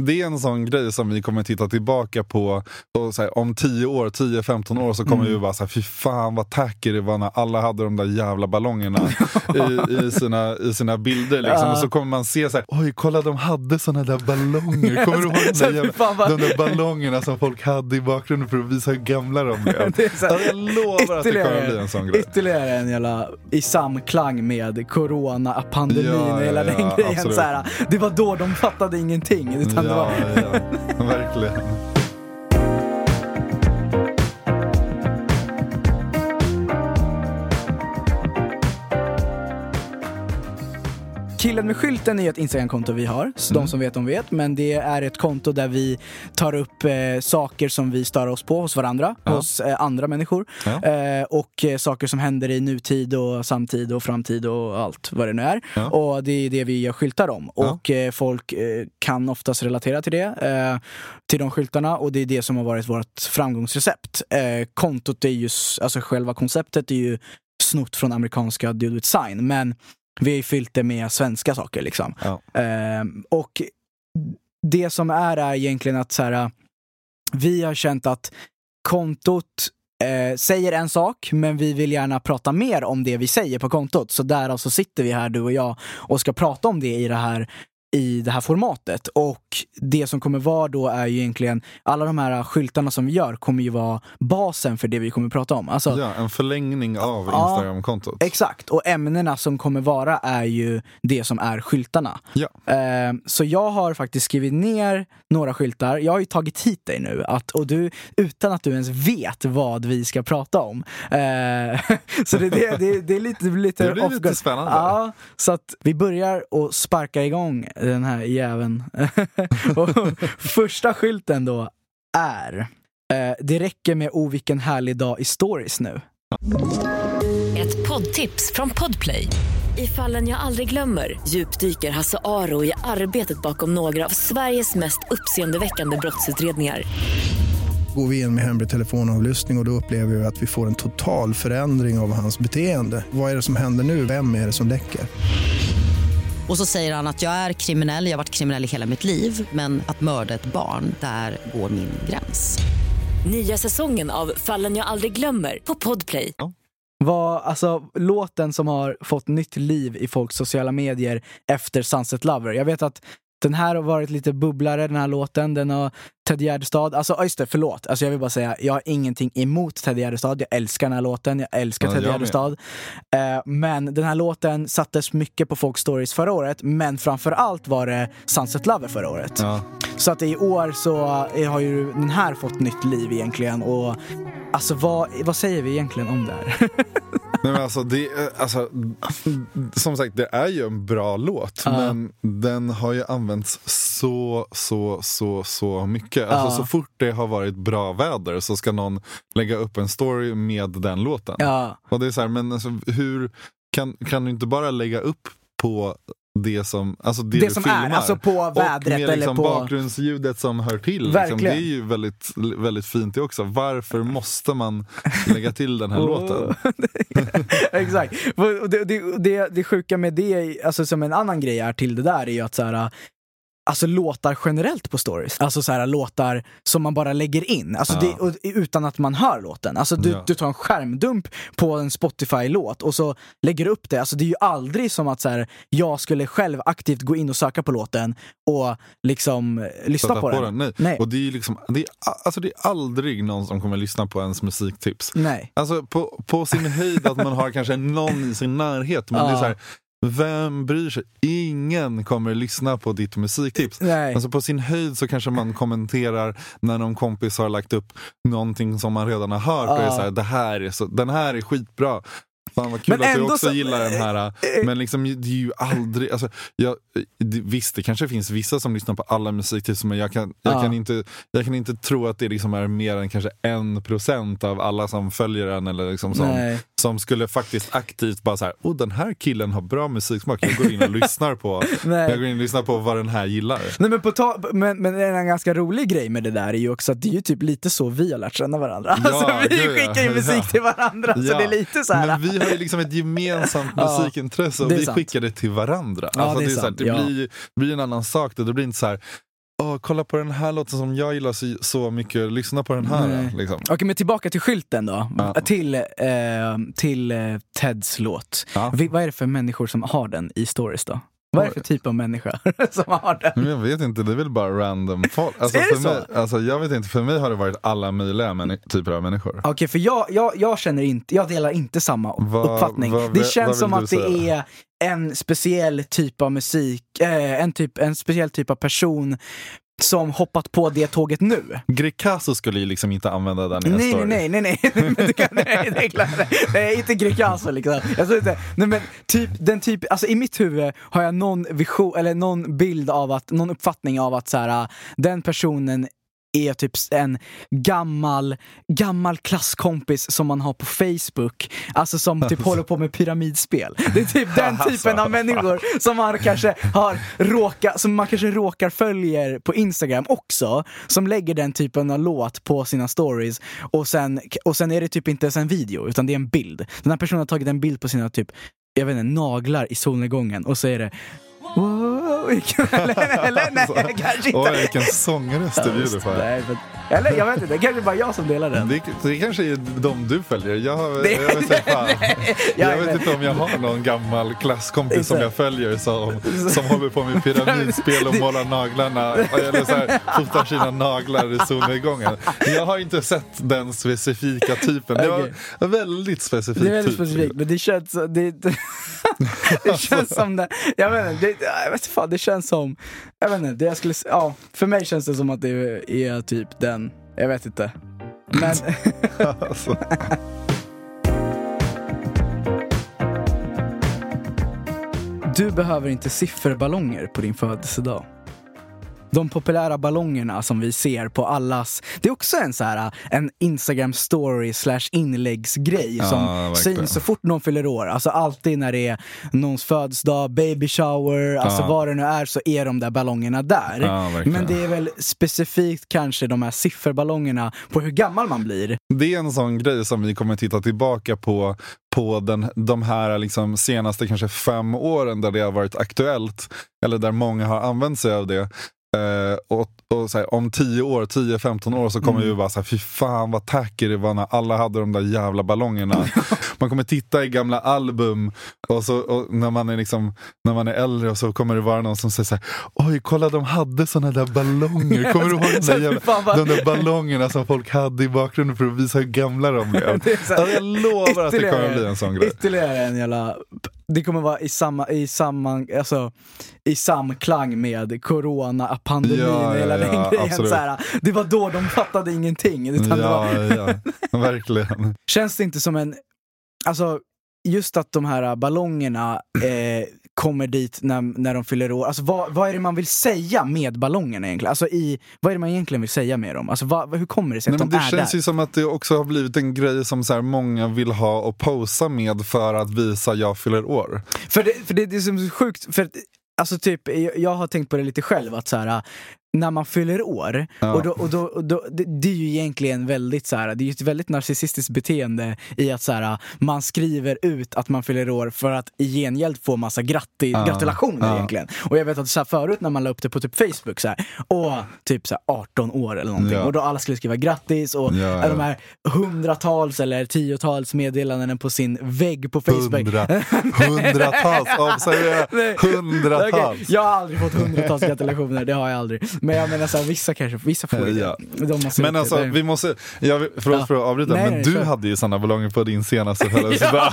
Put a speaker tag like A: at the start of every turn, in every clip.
A: Det är en sån grej som vi kommer titta tillbaka på och här, om 10 år, 10-15 år så kommer vi bara säga fy fan vad tacky det var när alla hade de där jävla ballongerna i, i, sina, i sina bilder. Liksom. Och så kommer man se så här, oj kolla de hade såna där ballonger. Kommer du ihåg de där, jävla, de där ballongerna som folk hade i bakgrunden för att visa hur gamla de blev?
B: Det här,
A: Ja, jag lovar att det kommer bli en sån grej.
B: Ytterligare en jävla i samklang med corona, pandemin
A: Ja,
B: och hela
A: ja,
B: den
A: ja,
B: grejen.
A: absolut.
B: Så här, det var då de fattade ingenting. Utan det
A: Ja,
B: var,
A: ja, verkligen.
B: Killen med skylten är ett Instagram-konto vi har, så
A: Mm.
B: de som vet de vet. Men det är ett konto där vi tar upp eh, saker som vi stör oss på hos varandra,
A: Ja.
B: hos eh, andra människor.
A: Ja.
B: Eh, och eh, saker som händer i nutid och samtid och framtid och allt vad det nu är.
A: Ja.
B: Och det är det vi gör skyltar om. Och eh, folk eh, kan oftast relatera till det, till de skyltarna. Och det är det som har varit vårt framgångsrecept. Kontot är ju, alltså själva konceptet är ju snott från amerikanska Dude with Sign. Men vi har ju fyllt det med svenska saker liksom.
A: Ja.
B: Eh, och det som är är egentligen att så här, vi har känt att kontot eh, säger en sak, men vi vill gärna prata mer om det vi säger på kontot. Så därav så sitter vi här, du och jag, och ska prata om det i det här i det här formatet. Och det som kommer vara då är ju egentligen, alla de här skyltarna som vi gör kommer ju vara basen för det vi kommer prata om. Alltså,
A: Ja, en förlängning av
B: Ja.
A: Instagram-kontot.
B: Exakt, och ämnena som kommer vara är ju det som är skyltarna.
A: Ja.
B: Eh, så jag har faktiskt skrivit ner några skyltar. Jag har ju tagit hit dig nu, att, och du, utan att du ens vet vad vi ska prata om. Eh, så det, det, det, det är lite, lite
A: Det blir lite spännande.
B: Ja, så att vi börjar och sparka igång den här jäveln. första skylten då är eh, Det räcker med O vilken härlig dag i stories nu.
C: Ett poddtips från Podplay. I fallen jag aldrig glömmer djupdyker Hasse Aro i arbetet bakom några av Sveriges mest uppseendeväckande brottsutredningar.
D: Går vi in med hemlig telefonavlyssning och, och då upplever vi att vi får en total förändring av hans beteende. Vad är det som händer nu? Vem är det som läcker?
E: Och så säger han att jag är kriminell, jag har varit kriminell i hela mitt liv men att mörda ett barn, där går min gräns.
C: Nya säsongen av Fallen jag aldrig glömmer på Podplay.
B: var alltså låten som har fått nytt liv i folks sociala medier efter Sunset Lover. Jag vet att den här har varit lite bubblare, den här låten. Den har Ted Gärdestad, alltså just det, förlåt. Alltså jag vill bara säga, jag har ingenting emot Ted Gärdestad. Jag älskar den här låten, jag älskar
A: Ja,
B: Ted. Gärdestad. Eh, men den här låten sattes mycket på folks stories förra året, men framför allt var det Sunset Lover förra året.
A: Ja.
B: Så att i år så eh, har ju den här fått nytt liv egentligen. Och alltså vad, vad säger vi egentligen om det här?
A: Nej, men alltså, det, är- alltså, som sagt, det är ju en bra låt,
B: Ja.
A: men den har ju använts så, så, så, så mycket. Alltså. Så fort det har varit bra väder så ska någon lägga upp en story med den låten.
B: ja.
A: Och det är så här, men alltså, hur kan, kan du inte bara lägga upp på det som, alltså det,
B: det som
A: filmar?
B: är, alltså på
A: och
B: vädret
A: med liksom
B: eller på...
A: bakgrundsljudet som hör till. Liksom. Det är ju väldigt, väldigt fint det också. Varför måste man lägga till den här låten?
B: Exakt. Och Det, det, det, det sjuka med det, alltså som en annan grej är till det där, är ju att så här, Alltså låtar generellt på stories. Alltså så här, låtar som man bara lägger in. Alltså
A: Ja.
B: det, och, utan att man hör låten. Alltså du,
A: Ja.
B: du tar en skärmdump på en Spotify-låt och så lägger du upp det. Alltså det är ju aldrig som att så här, jag skulle själv aktivt gå in och söka på låten och liksom eh, lyssna
A: Sätta
B: på, den.
A: Nej.
B: Nej.
A: Och det är ju liksom, det är, alltså det är aldrig någon som kommer lyssna på ens musiktips.
B: Nej.
A: Alltså på, på sin höjd att man har kanske någon i sin närhet. Men det är
B: Ja.
A: så här, vem bryr sig? Ingen kommer lyssna på ditt musiktips.
B: Nej.
A: Alltså på sin höjd så kanske man kommenterar när någon kompis har lagt upp någonting som man redan har hört. Och är så här, det här är så, den här är skitbra. Fan vad kul
B: Men
A: att du också
B: så-
A: gillar den här.
B: eh,
A: Men liksom, det är ju aldrig... Alltså, jag, det, visst, det kanske finns vissa som lyssnar på alla musiktips men jag kan, jag
B: Ja.
A: kan, inte, jag kan inte tro att det liksom är mer än kanske en procent av alla som följer den eller liksom som,
B: Nej.
A: Som skulle faktiskt aktivt bara så här, oh den här killen har bra musiksmak, jag går in och lyssnar på, jag går in och lyssnar på vad den här gillar.
B: Nej, men, på men, men en ganska rolig grej med det där är ju också att det är ju typ lite så vi har lärt känna varandra.
A: Ja,
B: alltså, vi
A: gud,
B: skickar ju musik
A: Ja.
B: till varandra, så det är lite så här.
A: Men vi har ju liksom ett gemensamt musikintresse och vi
B: sant.
A: skickar det till varandra.
B: Ja,
A: alltså,
B: det är
A: det, är så här, det blir, blir en annan sak då. Det blir inte så här, Åh, kolla på den här låten som jag gillar så, så mycket, lyssna på den här. Liksom.
B: Okej, men tillbaka till skylten då.
A: Ja.
B: Till, eh, till eh, Teds låt.
A: Ja.
B: Vi, vad är det för människor som har den i stories då? Vad är det för typ av människa som har den?
A: Men jag vet inte, det är väl bara random folk. Alltså,
B: Är det
A: för
B: så?
A: mig, alltså, jag vet inte, för mig har det varit alla möjliga typer av människor.
B: Okej, för jag, jag, jag känner inte, jag delar inte samma
A: Vad-
B: uppfattning.
A: vad
B: det känns som att
A: du
B: det
A: säga?
B: är en speciell typ av musik, eh, en, typ, en speciell typ av person som hoppat på det tåget nu.
A: Greekazo skulle ju liksom inte använda den i en
B: Nej,
A: story.
B: nej, nej, nej, nej, kan, nej, det är klart. Nej, inte Greekazo liksom. Jag inte, nej men typ, den typ, alltså i mitt huvud har jag någon vision, eller någon bild av att, någon uppfattning av att så här, den personen är typ en gammal, gammal klasskompis som man har på Facebook, alltså som typ håller på med pyramidspel. Det är typ den typen av människor som man kanske har råkat, som man kanske råkar följer på Instagram också, som lägger den typen av låt på sina stories och sen, och sen är det typ inte ens en video utan det är en bild. Den här personen har tagit en bild på sina typ, jag vet inte, naglar i solnedgången och så är det Wow, eller, eller nej, kanske inte.
A: Oj, vilken sångröst du bjuder på. här.
B: Nej, men, eller jag vet inte, det kanske bara jag som delar den.
A: Det, det kanske är de du följer. Jag,
B: Det-
A: jag, vet, inte, fan.
B: jag
A: jag vet inte om jag har någon gammal klasskompis som jag följer som, som håller på med pyramidspel och målar naglarna eller så här, fotar sina naglar i solnedgången. Jag har inte sett den specifika typen. Det var en väldigt specifik
B: Det är väldigt
A: typ.
B: specifikt, men det känns, det, det, känns som det, jag vet inte, det, jag vet fan, det känns som, jag vet inte, det jag skulle, ja, för mig känns det som att det är typ den, jag vet inte. Men,
A: Alltså.
B: du behöver inte sifferballonger på din födelsedag. De populära ballongerna som vi ser på allas, det är också en så här en Instagram story slash inläggsgrej
A: Ja,
B: som
A: verkligen.
B: syns så fort någon fyller år. Alltså alltid när det är någons födelsedag, baby shower, alltså
A: Ja.
B: vad det nu är så är de där ballongerna där.
A: Ja.
B: Men det är väl specifikt kanske de här sifferballongerna på hur gammal man blir.
A: Det är en sån grej som vi kommer titta tillbaka på på den, de här liksom senaste kanske fem åren där det har varit aktuellt. Eller där många har använt sig av det. Eh, och och så här, om 10 år, 10-15 år så kommer
B: Mm.
A: vi bara såhär, fy fan vad tacky det var när alla hade de där jävla ballongerna. man kommer titta i gamla album och, så, och när, man är liksom, när man är äldre och så kommer det vara någon som säger såhär, oj kolla de hade såna där ballonger. Kommer du ihåg de där, jävla, de där ballongerna som folk hade i bakgrunden för att visa hur gamla de blev?
B: Det är så här-
A: alltså, jag lovar att det kommer bli en sån grej.
B: Ytterligare en jävla... Det kommer vara i samma, i samma, alltså i samklang med corona-pandemin
A: Ja,
B: och hela
A: ja,
B: den
A: ja,
B: grejen.
A: absolut.
B: Så här, det var då de fattade ingenting. Utan det var,
A: Ja, ja, verkligen.
B: känns det inte som en... Alltså, just att de här ballongerna eh, kommer dit när, när de fyller år. Alltså, vad, vad är det man vill säga med ballongerna egentligen? Alltså, i, vad är det man egentligen vill säga med dem? Alltså, vad, hur kommer det sig att de
A: det
B: är
A: känns
B: där?
A: ju som att det också har blivit en grej som så här många vill ha och posa med för att visa jag fyller år.
B: För det, för det, det är så sjukt, för att, alltså typ, jag, jag har tänkt på det lite själv, att så här, när man fyller år,
A: Ja.
B: och, då, och, då, och då, det, det är ju egentligen väldigt så här, det är ett väldigt narcissistiskt beteende i att så här, man skriver ut att man fyller år för att i gengäld få massa gratti,
A: Ja.
B: gratulationer
A: Ja.
B: egentligen. Och jag vet att så här, förut när man la upp det på typ Facebook, så här, och typ så här, 18 år eller någonting, och då alla skulle skriva grattis och
A: Ja,
B: de här hundratals eller tiotals meddelanden på sin vägg på Facebook.
A: Hundra, hundratals, observera,
B: Nej.
A: hundratals.
B: Okej, Jag har aldrig fått hundratals gratulationer, det har jag aldrig. Men jag menar såhär, vissa kanske, vissa får ju
A: Ja.
B: det.
A: Men alltså,
B: det.
A: vi måste, jag, förlåt
B: Ja.
A: för att avbryta,
B: Nej,
A: men du
B: kör.
A: hade ju sådana ballonger på din senaste födelsedag.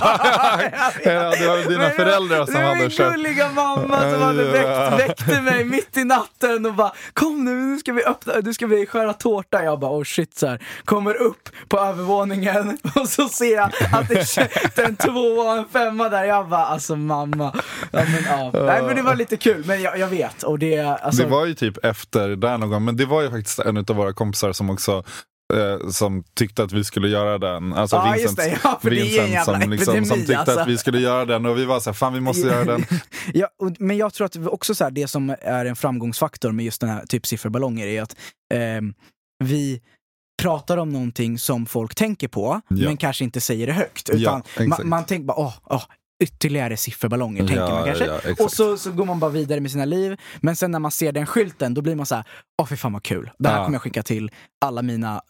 A: ja, det var dina
B: Men
A: föräldrar som
B: det var
A: hade
B: min
A: köpt.
B: gulliga mamma som hade väckt, väckte mig mitt i natten och bara Kom nu, nu ska vi öppna, nu ska vi skära tårta. Jag bara oh shit så här. Kommer upp på övervåningen och så ser jag att det är en tvåa och en femma där. Jag bara alltså mamma. Ja, men, ja. Nej men det var lite kul, men jag, jag vet. Och det, alltså,
A: Det var ju typ efter där någon gång, men det var ju faktiskt en av våra kompisar som också eh, som tyckte att vi skulle göra den. Alltså
B: Ja,
A: Vincent,
B: det. Ja,
A: Vincent som, liksom, som
B: epidemi,
A: tyckte
B: alltså.
A: att vi skulle göra den och vi var så här, fan vi måste göra den.
B: Ja, och, men jag tror att också så här, det som är en framgångsfaktor med just den här typ sifferballonger är att ehm, vi pratar om någonting som folk tänker på,
A: Ja.
B: men kanske inte säger det högt.
A: Ja,
B: Utan
A: exakt.
B: man, man tänker bara, åh, åh, ytterligare sifferballonger, tänker man kanske.
A: ja,
B: och så, så går man bara vidare med sina liv, men sen när man ser den skylten, då blir man så här, åh fy fan vad kul. Det här kommer jag skicka till alla mina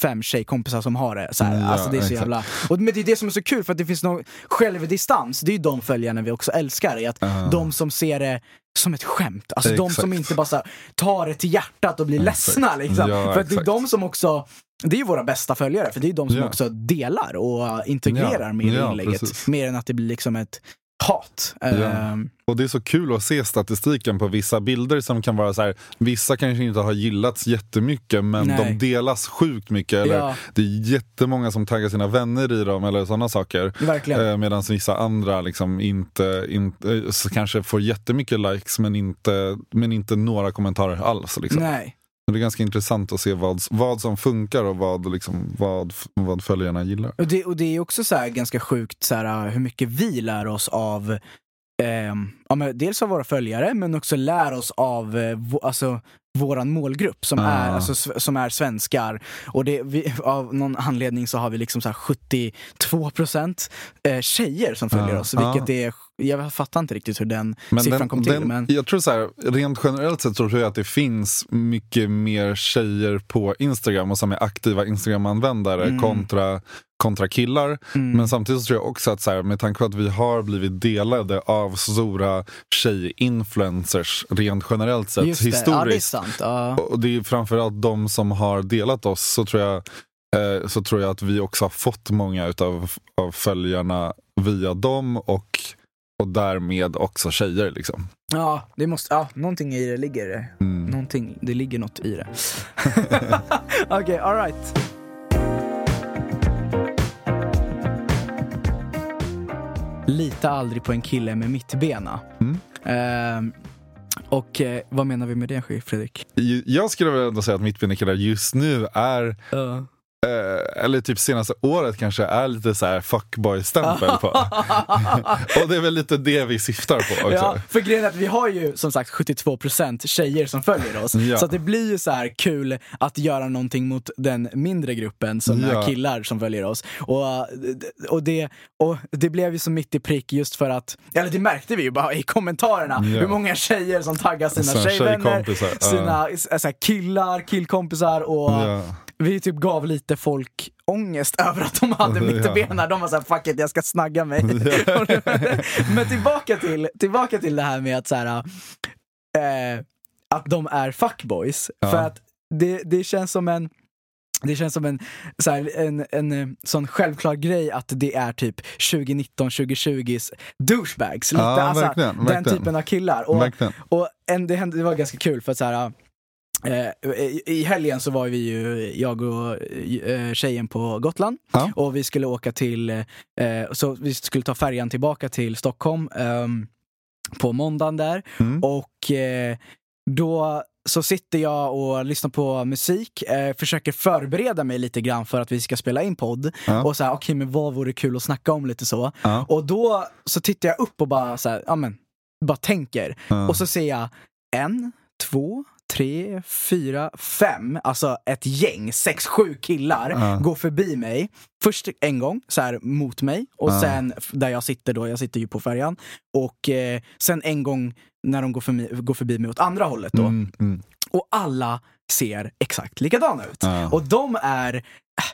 B: fem tjejkompisar som har det. Så här,
A: Ja,
B: alltså det är så
A: exakt.
B: jävla... Och, men det är det som är så kul, för att det finns någon självdistans. Det är ju de följarna vi också älskar. Att
A: Ja.
B: De som ser det som ett skämt. Alltså de
A: Exakt.
B: som inte bara här, tar det till hjärtat och blir
A: Exakt.
B: ledsna. Liksom.
A: Ja,
B: för att det är de som också det är ju våra bästa följare, för det är de som
A: Ja.
B: också delar och integrerar
A: Ja,
B: med
A: ja,
B: inlägget.
A: precis.
B: Mer än att det blir liksom ett hat.
A: Ja.
B: Ehm,
A: Och det är så kul att se statistiken på vissa bilder som kan vara så här, vissa kanske inte har gillats jättemycket men
B: Nej.
A: de delas sjukt mycket. Eller
B: Ja.
A: Det är jättemånga som taggar sina vänner i dem eller sådana saker. Eh, Medan vissa andra liksom inte, inte eh, kanske får jättemycket likes men inte, men inte några kommentarer alls. Liksom.
B: Nej.
A: Det är ganska intressant att se vad, vad som funkar och vad, liksom, vad, vad följarna gillar.
B: Och det, och det är också så ganska sjukt så här, hur mycket vi lär oss av ehm, ja, men dels av våra följare men också lär oss av eh, alltså, våran målgrupp som,
A: Ah.
B: är, alltså, som är svenskar. Och det, vi, av någon anledning så har vi liksom så här 72% eh, tjejer som följer
A: Ah.
B: oss. Vilket
A: Ah.
B: är, jag fattar inte riktigt hur den
A: Men
B: siffran
A: den,
B: kom till.
A: den,
B: men,
A: Jag tror så här, rent generellt sett tror jag att det finns mycket mer tjejer på Instagram och som är aktiva Instagram-användare
B: Mm.
A: kontra, kontra killar.
B: mm,
A: Men samtidigt tror jag också att så här, med tanke på att vi har blivit delade av stora tjej-influencers rent generellt sett
B: just det, ja, det är
A: historiskt.
B: sant. Ja.
A: och det är framförallt de som har delat oss så tror jag eh, så tror jag att vi också har fått många utav, av följarna via dem och, och därmed också tjejer. Liksom.
B: Ja, det måste, ja, någonting i det ligger det.
A: Mm.
B: Någonting, det ligger något i det. Okej, alright. Lita aldrig på en kille med mittbena.
A: Mm.
B: Ehm, och eh, vad menar vi med det Fredrik?
A: Jag skulle väl ändå säga att mittbena just nu är, eh, eller typ senaste året kanske, är lite så här fuckboy-stämpel på. och det är väl lite det vi syftar på också.
B: Ja, för grejen är att vi har ju som sagt 72% tjejer som följer oss.
A: Ja.
B: Så det blir ju så här kul att göra någonting mot den mindre gruppen som
A: Ja.
B: är killar som följer oss. Och, och, det, och det blev ju så mitt i prick just för att, eller det märkte vi ju bara i kommentarerna,
A: Ja.
B: hur många tjejer som taggar sina tjejvänner, sina äh, så killar, killkompisar och. Vi typ gav lite folk ångest över att de hade mittbena. De var såhär, fuck it, jag ska snagga mig. Men tillbaka till, tillbaka till det här med att så här, eh, att de är fuckboys.
A: Ja.
B: För att det, det känns som en det känns som en, så här, en, en eh, sån självklar grej att det är typ 2019-2020s douchebags. Lite,
A: Ja,
B: alltså,
A: verkligen,
B: den
A: verkligen.
B: typen av killar. Och,
A: Verkligen.
B: och en, det, hände, det var ganska kul för att så här, i, I helgen så var vi ju, jag och eh, tjejen på Gotland
A: Ja.
B: och vi skulle åka till, eh, så vi skulle ta färjan tillbaka till Stockholm ehm, på måndagen där
A: Mm.
B: och eh, då så sitter jag och lyssnar på musik, eh, försöker förbereda mig lite grann för att vi ska spela in podd.
A: Ja.
B: Och så här, okej men vad vore kul att snacka om lite så.
A: Ja.
B: Och då så tittar jag upp och bara så här, ja men, bara tänker.
A: Ja.
B: Och så ser jag en, två, tre, fyra, fem, alltså ett gäng, sex, sju killar
A: Ja.
B: går förbi mig. Först en gång, så här mot mig, och
A: Ja.
B: sen där jag sitter då, jag sitter ju på färjan. Och eh, sen en gång när de går förbi, går förbi mig åt andra hållet då.
A: Mm, mm.
B: Och alla ser exakt likadana ut.
A: Ja.
B: Och de är,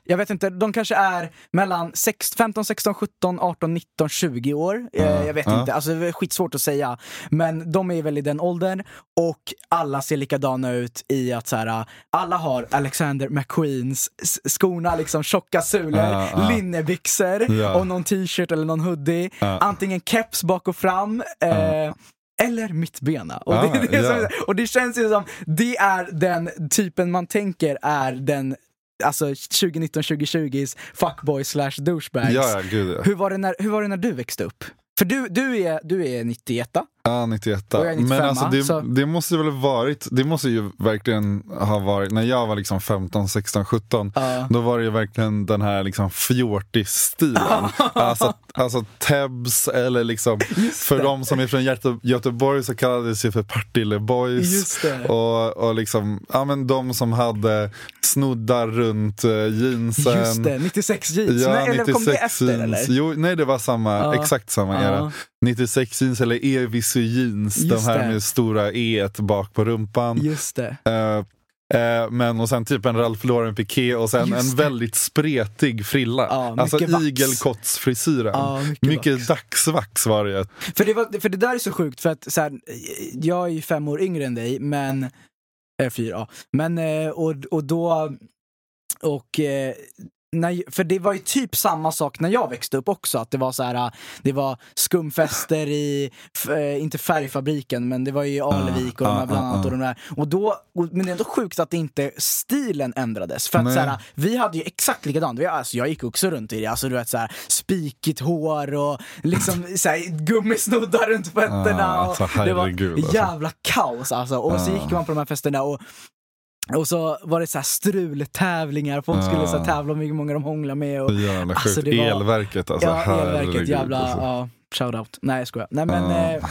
B: jag vet inte, de kanske är mellan sex- 15, 16, 17, 18, 19, 20 år. Eh,
A: Ja.
B: Jag vet
A: Ja.
B: inte, alltså det är skitsvårt att säga. Men de är väl i den åldern och alla ser likadana ut i att så här, alla har Alexander McQueens skorna, liksom tjocka sulor,
A: ja.
B: linnebyxor
A: Ja.
B: och någon t-shirt eller någon hoodie. Antingen keps bak och fram. Eh, eller mittbena. Och,
A: Ah,
B: det, det
A: ja.
B: som, och det känns ju som, det är den typen man tänker är den Alltså 2019-2020s fuckboy slash douchebags.
A: Ja, ja, gud ja.
B: Hur, var det när, hur var det när du växte upp? För du, du, är, du är 91
A: Ja, 91.
B: Och jag är 95,
A: Men alltså det,
B: så-
A: det måste väl varit, det måste ju verkligen ha varit, när jag var liksom 15, 16, 17,
B: Ja.
A: då var det ju verkligen den här liksom fjortis-stilen. alltså, alltså Tebs eller liksom, för de som är från Göte- Göteborg så kallades det för Partille Boys. Och, och liksom, ja men de som hade snoddar runt uh, jeansen.
B: Just det, 96 jeans.
A: Ja,
B: nej, eller kom det
A: 96
B: efter
A: jeans.
B: eller?
A: Jo, nej, det var samma,
B: Ja.
A: exakt samma era. 96 jeans eller Evisu jeans, de
B: Just
A: här
B: det.
A: med stora E bak på rumpan.
B: Just det.
A: Eh, eh, men och sen typ en Ralph Lauren piké och sen
B: Just
A: en
B: det.
A: väldigt spretig frilla.
B: Ja,
A: alltså igelkottsfrisyren.
B: Ja, mycket
A: mycket
B: vax.
A: dagsvax var det.
B: För det, var, för det där är så sjukt, för att så här, jag är ju fem år yngre än dig, men... Eh, fyra, ja. Men, eh, och, och då... Och... Eh, när, för det var ju typ samma sak när jag växte upp också, att det var så här, det var skumfester i, eh, inte färgfabriken, men det var ju i Alevik och de
A: ah,
B: här bland
A: ah,
B: annat.
A: ah.
B: Och de där. Och då, och, men det är ändå sjukt att inte stilen ändrades. För att så här, vi hade ju exakt likadant, vi, alltså, jag gick också runt i det, alltså du vet så här, spikigt hår och liksom så här, gummisnoddar runt fötterna.
A: Ah,
B: och
A: alltså,
B: det var
A: alltså.
B: jävla kaos alltså. Och så
A: Ah.
B: gick man på de här festerna och och så var det så här strultävlingar, folk skulle så
A: Ah.
B: tävla om hur många de hånglade med. Och,
A: jävla
B: Alltså,
A: sjukt.
B: det var-
A: Elverket alltså.
B: ja, elverket, jävla,
A: alltså.
B: ja, shoutout. Nej jag skojar. Nej men,
A: Ah.
B: eh,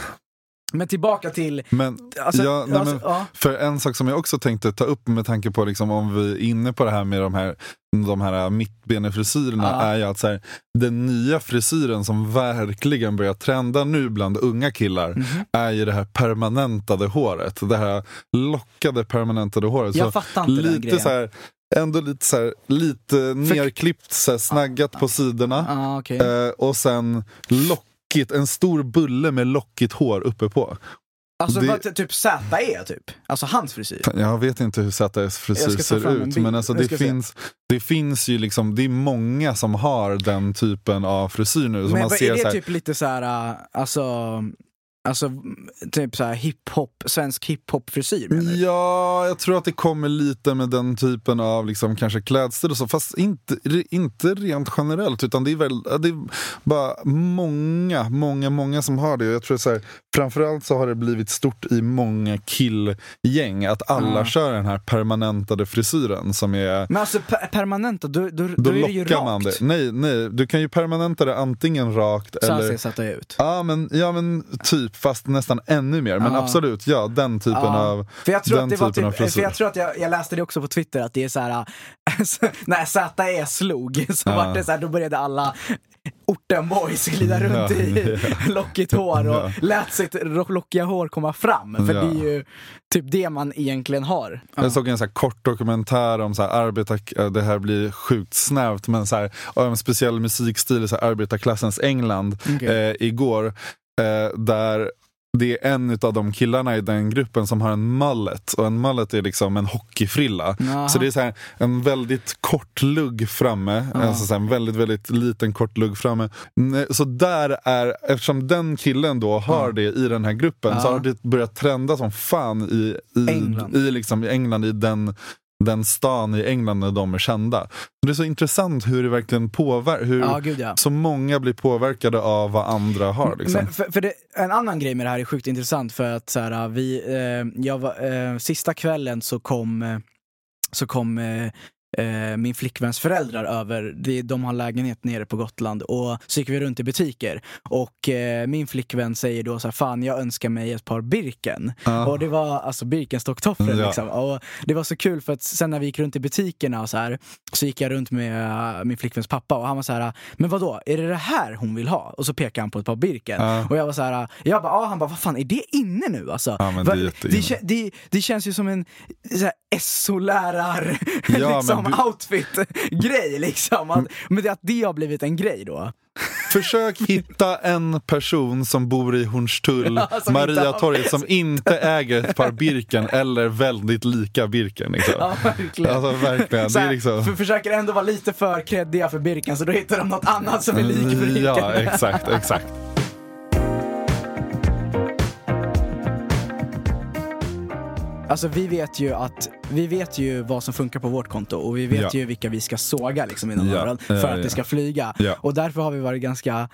B: men tillbaka till,
A: Men,
B: alltså,
A: ja, nej,
B: alltså,
A: men,
B: ja.
A: För en sak som jag också tänkte ta upp med tanke på liksom, om vi är inne på det här med de här, de här mittbenefrisyrerna
B: Ja.
A: är ju att så här, den nya frisyren som verkligen börjar trenda nu bland unga killar
B: Mhm.
A: är ju det här permanentade håret. Det här lockade permanentade håret.
B: Jag
A: Så
B: fattar inte den
A: lite
B: grejen.
A: så här, ändå lite så här, lite nerklippt, så här, snaggat på sidorna.
B: Ah, okej.
A: Eh, och sen lockigt, en stor bulle med lockigt hår uppe på.
B: Alltså
A: det-
B: typ ZE typ? Alltså hans frisyr?
A: Jag vet inte hur
B: Jag
A: frisyr ser ut, men alltså det
B: se.
A: finns, det finns ju liksom, det är många som har den typen av frisyr nu.
B: Men
A: man
B: är det
A: så här,
B: typ lite så här, äh, alltså, alltså typ så här hiphop, svensk hiphop-frisyr?
A: Ja, jag tror att det kommer lite med den typen av liksom, kanske klädstil och så, fast inte, inte rent generellt utan det är väl det är bara många, många, många som har det. Jag tror så här, framförallt så har det blivit stort i många killgäng att alla
B: Ja.
A: kör den här permanentade frisyren som är
B: Men alltså per permanenta, då, då, då,
A: Då
B: är det ju rakt.
A: man det. Nej, nej, du kan ju permanenta det antingen rakt
B: Så
A: eller...
B: ser sätta ut.
A: Ja men, ja men typ, fast nästan ännu mer. Men
B: Ja.
A: absolut, ja den typen
B: Ja.
A: av
B: För jag tror
A: den
B: att det var
A: typen av
B: typ, för jag tror att jag, jag läste det också på Twitter att det är så här när ZE slog så
A: Ja.
B: var det så här, då började alla orten boys glida runt
A: Ja,
B: i lockigt hår och
A: Ja.
B: lät sitt lockiga hår komma fram. För
A: Ja.
B: det är ju typ det man egentligen har.
A: Jag såg en så kort dokumentär om så här arbetar, det här blir sjukt snävt, men så här, av en speciell musikstil i så här arbetarklassens England
B: Okej.
A: eh, igår. Eh, där det är en av de killarna i den gruppen som har en mullet. Och en mullet är liksom en hockeyfrilla.
B: Jaha.
A: Så det är så här, en väldigt kort lugg framme.
B: Ja.
A: Alltså så en väldigt, väldigt liten kort lugg framme. Så där är, eftersom den killen då har det i den här gruppen så
B: Ja.
A: har det börjat trenda som fan i, i,
B: England.
A: i, liksom, i England, i den den stan i England när de är kända. Det är så intressant hur det verkligen påverkar, hur
B: Ja, gud ja.
A: så många blir påverkade av vad andra har. Liksom.
B: Men för, för det, en annan grej med det här är sjukt intressant för att så här, vi, eh, jag var, eh, sista kvällen så kom, eh, så kom eh, eh, min flickväns föräldrar över, de har lägenhet nere på Gotland och så gick vi runt i butiker och eh, min flickvän säger då så här, fan jag önskar mig ett par Birken.
A: Ja.
B: Och det var alltså Birkenstock-tofflor
A: Ja.
B: liksom. Och det var så kul för att sen när vi gick runt i butikerna och så här så gick jag runt med eh, min flickväns pappa och han var så här, men vad då är det det här hon vill ha? Och så pekade han på ett par Birken.
A: Ja.
B: Och jag var så här, jag bara, ah, han bara, vad fan är det inne nu alltså? Va-
A: det
B: det, det, det känns ju som en så här, SO-lärar
A: Ja,
B: liksom,
A: du-
B: outfit-grej liksom. Att, men det, att det har blivit en grej då.
A: Försök hitta en person som bor i Hornstull,
B: Ja, som
A: Mariatorget, som inte äger ett par Birken eller väldigt lika Birken. Liksom.
B: Ja, verkligen.
A: Alltså verkligen.
B: Här,
A: liksom...
B: för, försöker ändå vara lite för kreddiga för Birken så då hittar de något annat som är lik Birken.
A: Ja, exakt, exakt.
B: Alltså vi vet ju att vi vet ju vad som funkar på vårt konto och vi vet
A: Ja.
B: ju vilka vi ska såga liksom inom
A: Ja,
B: öronen för
A: ja,
B: att det ska flyga. Och därför har vi varit ganska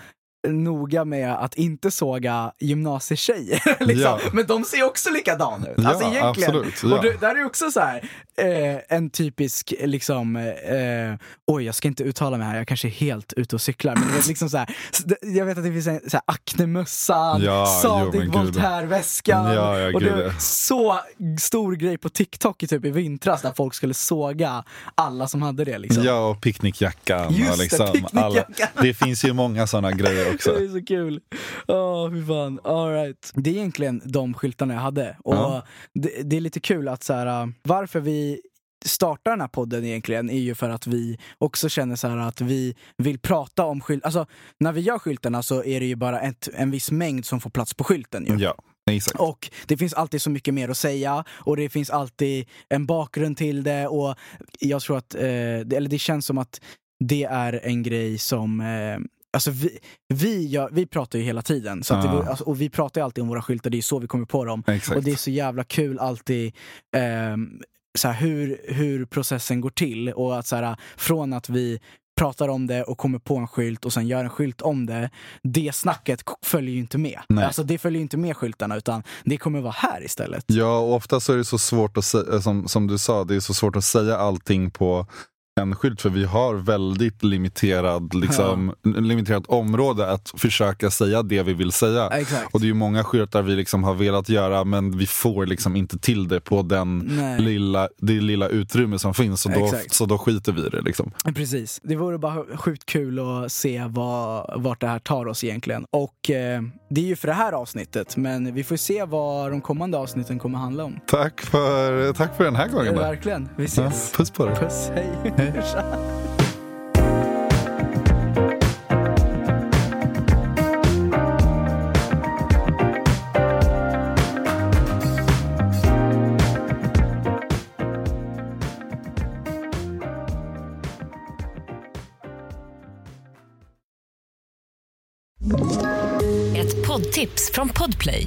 B: noga med att inte såga gymnasietjejer. liksom.
A: Ja.
B: Men de ser också likadana ut.
A: Ja,
B: alltså egentligen.
A: absolut, ja.
B: Och det, där är också så här, eh, en typisk, liksom, eh, oj jag ska inte uttala mig här, jag kanske är helt ute och cyklar. Men det är liksom så här, det- jag vet att det finns en så här, Acne-mössan,
A: Ja,
B: Sadig. Voltaire-väskan.
A: Ja, ja,
B: och det var
A: ja.
B: så stor grej på TikTok i, typ, i vintras där folk skulle såga alla som hade det. Liksom.
A: Ja, och picknickjackan.
B: Just
A: och
B: det,
A: liksom
B: picknickjackan.
A: det finns ju många sådana grejer också.
B: Det är så kul. Åh, fy fan. All right. Det är egentligen de skyltarna jag hade. Och
A: Ja.
B: det, det är lite kul att så här, äh, varför vi startar den här podden egentligen är ju för att vi också känner så här att vi vill prata om skylt. Alltså när vi gör skyltarna så är det ju bara ett, en viss mängd som får plats på skylten ju.
A: Ja, exakt.
B: Och det finns alltid så mycket mer att säga och det finns alltid en bakgrund till det och jag tror att, eh, det, eller det känns som att det är en grej som eh, Alltså vi, vi, gör, vi pratar ju hela tiden, så att det, alltså, och vi pratar ju alltid om våra skyltar, det är så vi kommer på dem.
A: Exakt.
B: Och det är så jävla kul alltid ehm, så hur, hur processen går till. Och att så här, från att vi pratar om det och kommer på en skylt och sen gör en skylt om det. Det snacket följer ju inte med.
A: Nej.
B: Alltså det följer inte med skyltarna utan det kommer vara här istället.
A: Ja, och ofta så är det så svårt att säga, som, som du sa, det är så svårt att säga allting på en skylt för vi har väldigt limiterad, liksom, limiterat område att försöka säga det vi vill säga.
B: Exakt.
A: Och det är ju många skyltar vi liksom har velat göra men vi får liksom inte till det på den
B: Nej.
A: lilla, det lilla utrymme som finns. Så då,
B: Exakt.
A: så då skiter vi i det. Liksom.
B: Precis. Det vore bara sjukt kul att se vad, vart det här tar oss egentligen. Och eh, det är ju för det här avsnittet, men vi får se vad de kommande avsnitten kommer handla om.
A: Tack, för, tack för den här gången. då.
B: Verkligen. Vi
A: Ja,
B: ses.
A: puss på dig.
B: Puss, hej. Tja.
C: Ett poddtips från Podplay.